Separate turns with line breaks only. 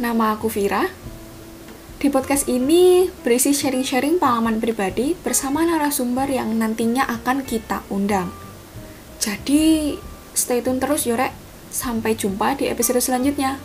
Nama aku Vira. Di podcast ini berisi sharing-sharing pengalaman pribadi bersama narasumber yang nantinya akan kita undang. Jadi, stay tune terus Yorek. Sampai jumpa di episode selanjutnya.